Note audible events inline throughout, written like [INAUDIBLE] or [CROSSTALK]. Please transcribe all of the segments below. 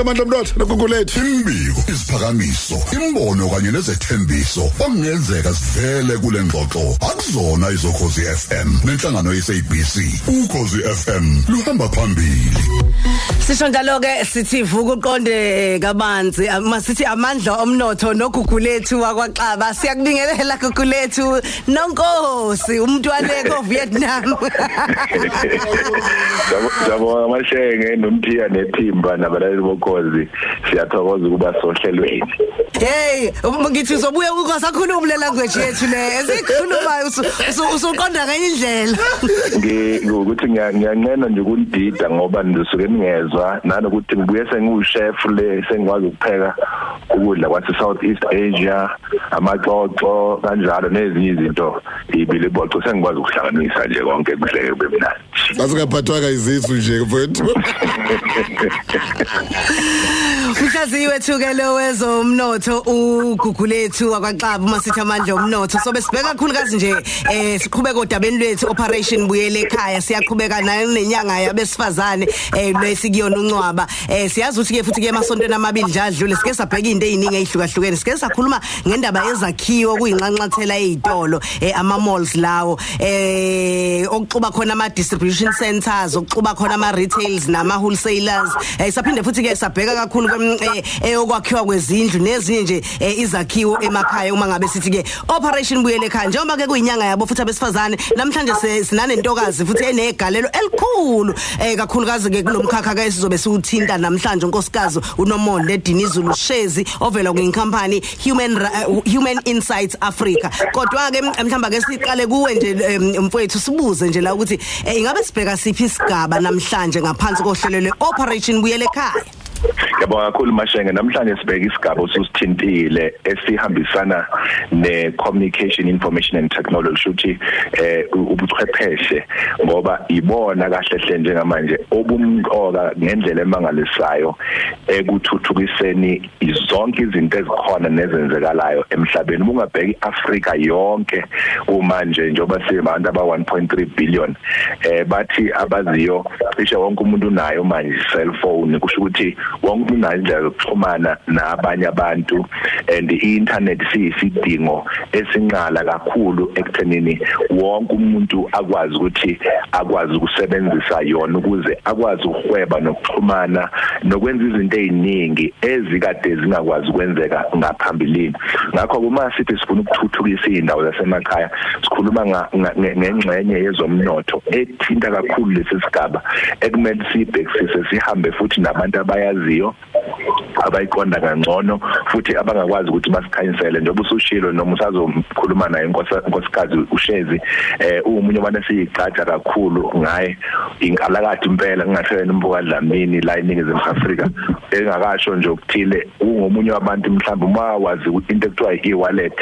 amandla omnotho nogugulethu Imbiko, isiphakamiso, imbono kanye nezethembiso okungenzeka sivele kule ngxoxo akuzona izokhozi FM nenhlangano yeSABC. Ukhozi FM luhamba phambili. Sisho njalo ke sithi vuka uqonde kabanzi. Masithi amandla omnotho nogugulethu wakwaXaba siyakubingelela gugulethu nonkosi umntwane ko Vietnam Ngiyabonga [LAUGHS] amashenge nomthiya nephimba nabalali bokhozi siyathokoza ukuba sohlelweni. Hey ngithi uzobuye ukosakhuluma le language yethu le. Esikhulumayo usuqonda ngenye indlela. Ngokuthi ngiyanqena nje ukunidida ngoba nisuke ningezwa nanokuthi ngibuye sengiwuchef le sengikwazi ukupheka ukudla kwase South East Asia amaxoxo kanjalo nezinye izinto ibili boxo sengikwazi ukuhlanganisa nje konke kuhleke bemnandi. asingaphathwanga izisu nje mfowethu [LAUGHS] Mhlaziyi wethu ke lo wezomnotho ugugulethu wakwaXaba masithi amandla omnotho so besibheka kakhulukazi nje eh siqhubeka odabeni lwethu operation buyele ekhaya. Siyaqhubeka nayo nenyanga yabesifazane eh lesikuyona uncwaba eh siyazi ukuthi ke futhi ke emasontweni amabili nje adlule sike sabheka into eziningi ezihlukahlukene sike sakhuluma ngendaba yezakhiwo kuyinqanqathela ezitolo eh ama malls lawo eh okuxuba khona ama distribution centers okuxuba khona ama retails nama wholesalers eh saphinde futhi ke sabheka kakhulu eyokwakhiwa kwezindlu nezinye nje eh, izakhiwo emakhaya uma ngabe sithi ke operation buyele ekhaya. Njengoba ke kuyinyanga yabo futhi abesifazane namhlanje sinanentokazi futhi enegalelo elikhulu eh kakhulukazi ke kulomkhakha ke sizobe siwuthinta namhlanje. Unkosikazi unomonde Dinizulu Shezi ovela kwinkampani Human uh, Human Insights Africa. Kodwa ke mhlamba ke siqale kuwe nje mfowethu sibuze nje la ukuthi eh, ingabe sibheka siphi isigaba namhlanje ngaphansi kohlelo le operation buyele ekhaya? Ngiyabonga kakhulu mashenge namhlanje sibeka isigaba osithintile esihambisana ne communication information and technology shuthi eh ubuchwepheshe ngoba ibona kahle hle njengamanje obumqoka ngendlela emangalisayo ekuthuthukiseni izonke izinto ezikhona nezenzekalayo emhlabeni. Ungabheka iAfrika yonke kumanje njoba sibantu aba 1.3 billion eh bathi abaziyo cishe wonke umuntu unayo manje cellphone kusho ukuthi wonke unayo indlela yokuxhumana nabanye abantu and i-internet siyisidingo esinqala kakhulu ekuthenini wonke umuntu akwazi ukuthi akwazi ukusebenzisa yona ukuze akwazi ukuhweba nokuxhumana nokwenza izinto eziningi ezikade zingakwazi ukwenzeka ngaphambilini. Ngakho kuma sithi sifuna ukuthuthukisa indawo zasemakhaya sikhuluma ngengxenye yezomnotho ethinta kakhulu lesi sigaba ekumele sibhekisise sihambe futhi nabantu abayaziyo abayiqonda kangcono futhi abangakwazi ukuthi basikhanyisele. Njengoba usushilo noma usazomkhuluma naye inkosikazi ushezi eh umunye wabantu esiyicatsha kakhulu ngaye. Inkalakade impela ngingahlele imbuka dlamini la eningizimu Afrika engakasho nje ukuthile ungomunye wabantu mhlawumbe uma wazi into ekuthiwa i-wallet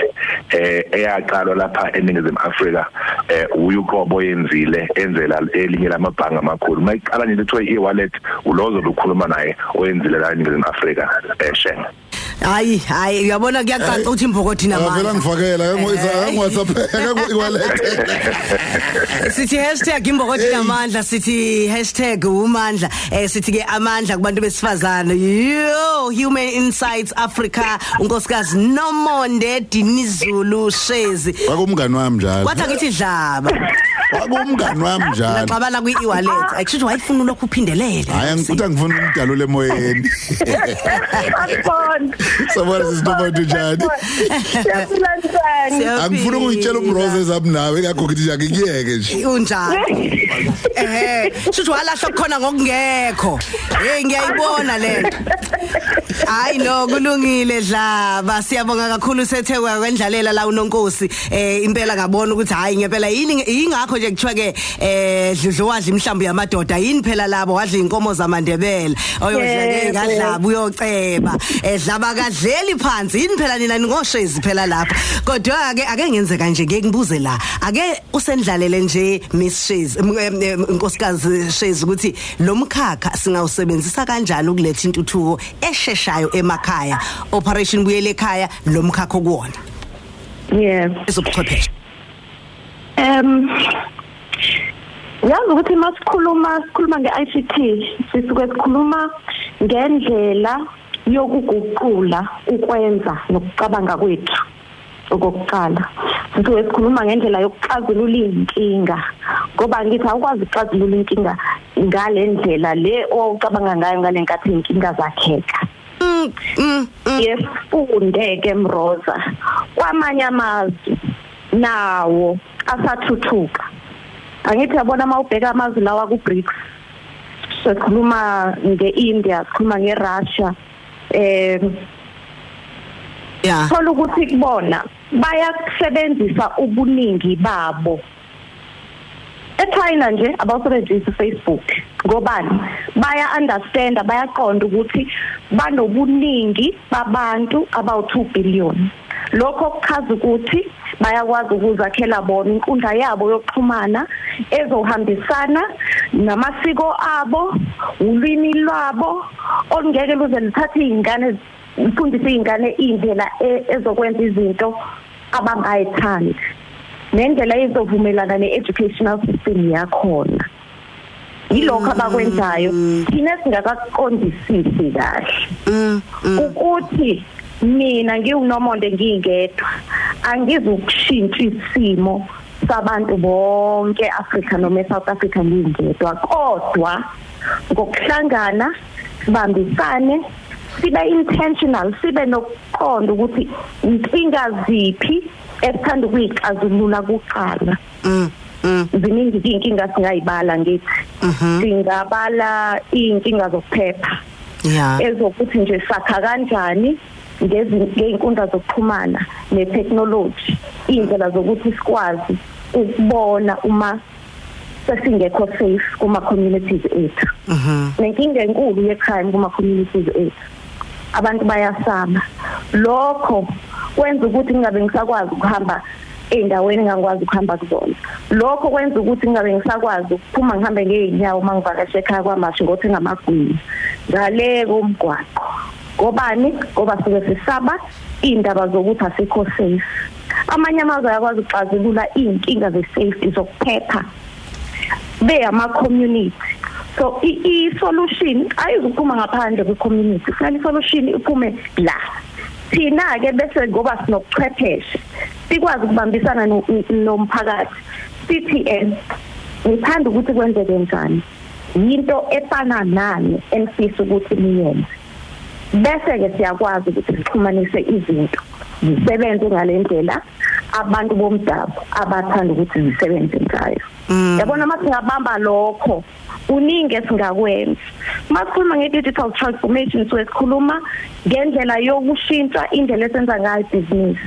eh eyaqalwa lapha eningizimu Afrika eh uyuqobo yenzile enzela elinye lamabhanga amakhulu. Mayiqala nje ekuthiwa i-wallet ulozo lukhuluma naye oyenzile la eningizimu Afrika eshen hayi hayi uyabona kuyacaca ukuthi imbokothi namanje avela ngifakela ngwhatsapp wallet [LAUGHS] sithi #imbokothi namandla sithi #umandla. Eh sithi ke amandla kubantu besifazane. Yo human insights africa unkosikazi nomonde dinizulu shezi. Kwakumngani wami njalo. Kwathi ngithi dlaba. Kwakumngani wami njalo. Naxabana kwi e-wallet akusho wayifuna lokhu uphindelele. Hayi ngikuthi angifuni umdalule emoyeni. Akubona. sabona sisinobantu njani? Siyaphilani. angifuni ukuyitshela umrose zami nawe ngakho ngithi nje ngikuyeke nje. Unjani? Eh sithi walahla khona ngokungekho. Hey ngiyayibona le hayi no kulungile dlaba siyabonga kakhulu sethe kwendlalela la unonkosi. Eh impela ngabona ukuthi hayi ngempela yini ingakho nje kuthiwa ke eh dludlu wadla imhlambi yamadoda. Yini phela labo? Wadla inkomo zamandebele. Oyodla ke ngadlaba uyoceba. Edlaba kadleli phansi. Yini phela nina? Ningoshezi phela lapha. Kodwa ake ake ngenzeka nje ngeke ngibuze la. Ake usendlalele nje Miss Shezi inkosikazi Shezi ukuthi lo mkhakha singawusebenzisa kanjani ukuletha intuthuko esheshayo emakhaya. Operation buyele ekhaya lo mkhakha okuwona Yeah. ezobuchwepheshe. Um Uyazi ukuthi masikhuluma sikhuluma ngeICT sisuke sikhuluma ngendlela yokuguqula ukwenza nokucabanga kwethu. Okokuqala sisuke sikhuluma ngendlela yokuxazulula inkinga ngoba ngithi awukwazi ukuxazulula inkinga ngale ndlela le owucabanga ngayo ngale nkathi inkinga zakheka. Yefunde ke mroza. Kwamanye amazwi nawo asathuthuka. Angithi yabona mawubheka amazwi lawa ku BRICS sikhuluma ngeIndia sikhuluma ngeRussia eh yeah thola ukuthi kubona bayakusebenzisa ubuningi babo. eChina nje abawusebenzisi Facebook ngobani? Baya understand bayaqonda ukuthi banobuningi babantu abawu 2 billion. Lokho kuchaza ukuthi bayakwazi ukuzakhela bona inkundla yabo yokuxhumana ezohambisana namasiko abo ulwimi lwabo olungeke luze lithathe izingane ifundise izingane indlela e- ezokwenza izinto abangayithandi. Nendlela ezovumelana ne-educational system yakhona. Yilokho abakwenzayo. thina singakaqondisisi kahle. Ukuthi mina ngiwunomonde ngingedwa angizukushintsha isimo sabantu bonke Africa noma eSouth Africa ngingedwa. Kodwa ngokuhlangana sibambisane sibe intentional sibe nokuqonda ukuthi inkinga ziphi esithanda ukuyixazulula kuqala. Mm mm. Ziningi inkinga singayibala ngithi. Singabala inkinga zokuphepha. Yeah. Ezokuthi nje sakha kanjani ngezinkundla zokuxhumana netechnology. Indlela zokuthi sikwazi ukubona uma sesingekho safe kuma communities ethu. Mhm nenkinga enkulu yecrime kuma communities ethu. Abantu bayasaba lokho kwenza ukuthi ngingabe ngisakwazi ukuhamba eindaweni engangikwazi ukuhamba kuzona. Lokho kwenza ukuthi ngingabe ngisakwazi ukuphuma ngihambe ngeenyawo mangivakashe ekhaya kwamashi ngothenga amagwinya. Ngale komgwaqo ngobani? Ngoba suke sisaba indaba zokuthi asikho safe. Amanye amazwe ayakwazi ukuxazulula inkinga ze-safety zokuphepha be ama community so i, solution ayizuphuma ngaphandle kwe community kufanele i solution iphume la. Thina ke bese ngoba sinokuchwepheshe sikwazi ukubambisana no- nomphakathi. CTN ngithanda ukuthi kwenzeke njani into efana nani enfisa ukuthi niyenze. Bese ke siyakwazi ukuthi sixhumanise izinto zisebenze ngalendlela abantu bomdabu abathanda ukuthi zisebenze ngayo. Yabona mase ngabamba lokho uningi esingakwenza. Masikhuluma nge-digital transformation so sikhuluma ngendlela yokushintsha indlela esenza ngayo ibhizinisi.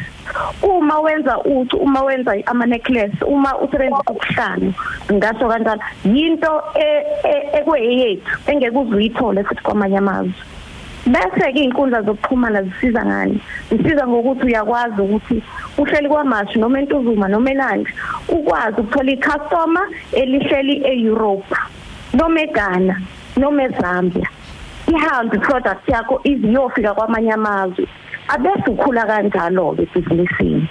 Uma wenza uthi uma wenza ama necklace uma usebenzisa ukuhlanu ngasho kanjalo yinto e- e- ekweyethu engeke uzuyithole futhi kwamanye amazwe. Bese ke inkundla zokuxhumana zisiza ngani? Zisiza ngokuthi uyakwazi ukuthi uhleli kwamashi noma entuzuma noma elandi ukwazi ukuthola icustomer elihleli eEurope noma eGhana noma eZambia. Ihambe product yakho iziyofika kwamanye amazwe. Abese ukhula kanjalo ke businessini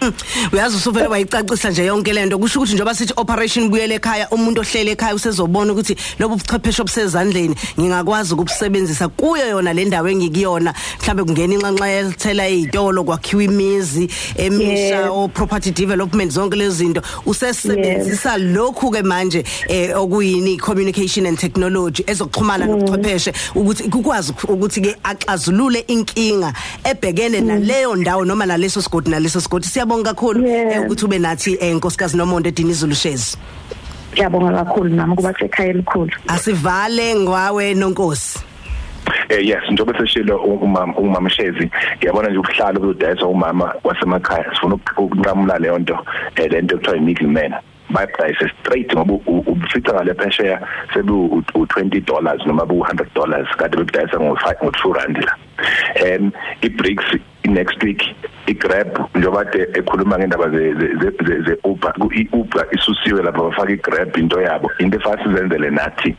[LAUGHS] uyazi usuvele wayicacisa nje yonke lento kusho ukuthi njengoba sithi operation buyele ekhaya umuntu ohlele ekhaya usezobona ukuthi lobu buchwepheshe obusezandleni ngingakwazi ukubusebenzisa kuyo yona le ndawo engikuyona. Mhlambe kungena inxanxa yelithela ezitolo kwakhiwa imizi emisha Yes. o property development zonke lezi zinto. Usesebenzisa lokhu ke manje eh okuyini communication and technology ezokuxhumana nobuchwepheshe ukuthi kukwazi ukuthi ke axazulule inkinga ebhekene naleyo ndawo noma naleso sigodi naleso sigodi. Siyabonga kakhulu. Eh, ukuthi ube nathi eh, nkosikazi Nomonde Dinizulu Shezi ngiyabonga kakhulu nami kuba sekhaya elikhulu. Asivale ngwawe nonkosi. Eh yes njengoba seshilo umama umama Shezi ngiyabona nje ubuhlalo obudayisa umama wasemakhaya. Sifuna ukunqamula leyo nto eh lento ekuthiwa i-middleman bayidayise straight ngoba ubufica ngale phesheya sebu u20 dollars noma bu 100 dollars. Kade bekudayisa ngo 5 ngo 2 rand la. Em i-bricks next week igrab njengoba kade ekhuluma ngendaba ze ze ze- Uber. iUber isusiwe lapha bafaka igrab into yabo. Into efasi sizenzele nathi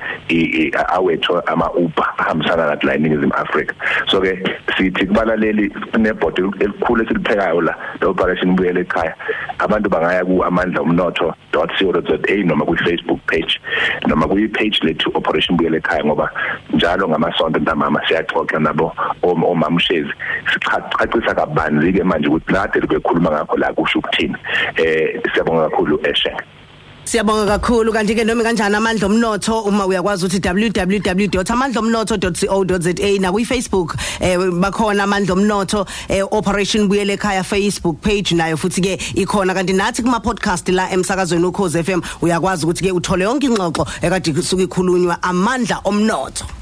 awethu ama Uber ahambisana nathi la eNingizimu Afrika. So ke sithi kubalaleli nebhodi elikhulu esiliphekayo la le operation buyele ekhaya. Abantu bangaya ku amandla umnotho.co.za noma ku Facebook page noma ku page lethu operation buyele ekhaya ngoba njalo ngamasonto ntamama siyaxoxa nabo om- omamshezi sichacisa kabanzi ke manje ukuthi lade libekhuluma ngakho la kusho ukuthini. Eh siyabonga kakhulu eshe. Siyabonga kakhulu. Kanti ke noma kanjani amandla omnotho uma uyakwazi ukuthi www.amandlaomnotho.co.za na kwi Facebook eh bakhona amandla omnotho eh, Operation Buyele ekhaya Facebook page nayo. Futhi ke ikhona. Kanti nathi kuma podcast la emsakazweni ukhoze FM uyakwazi ukuthi ke uthole yonke ingxoxo ekade suke ikhulunywa amandla omnotho.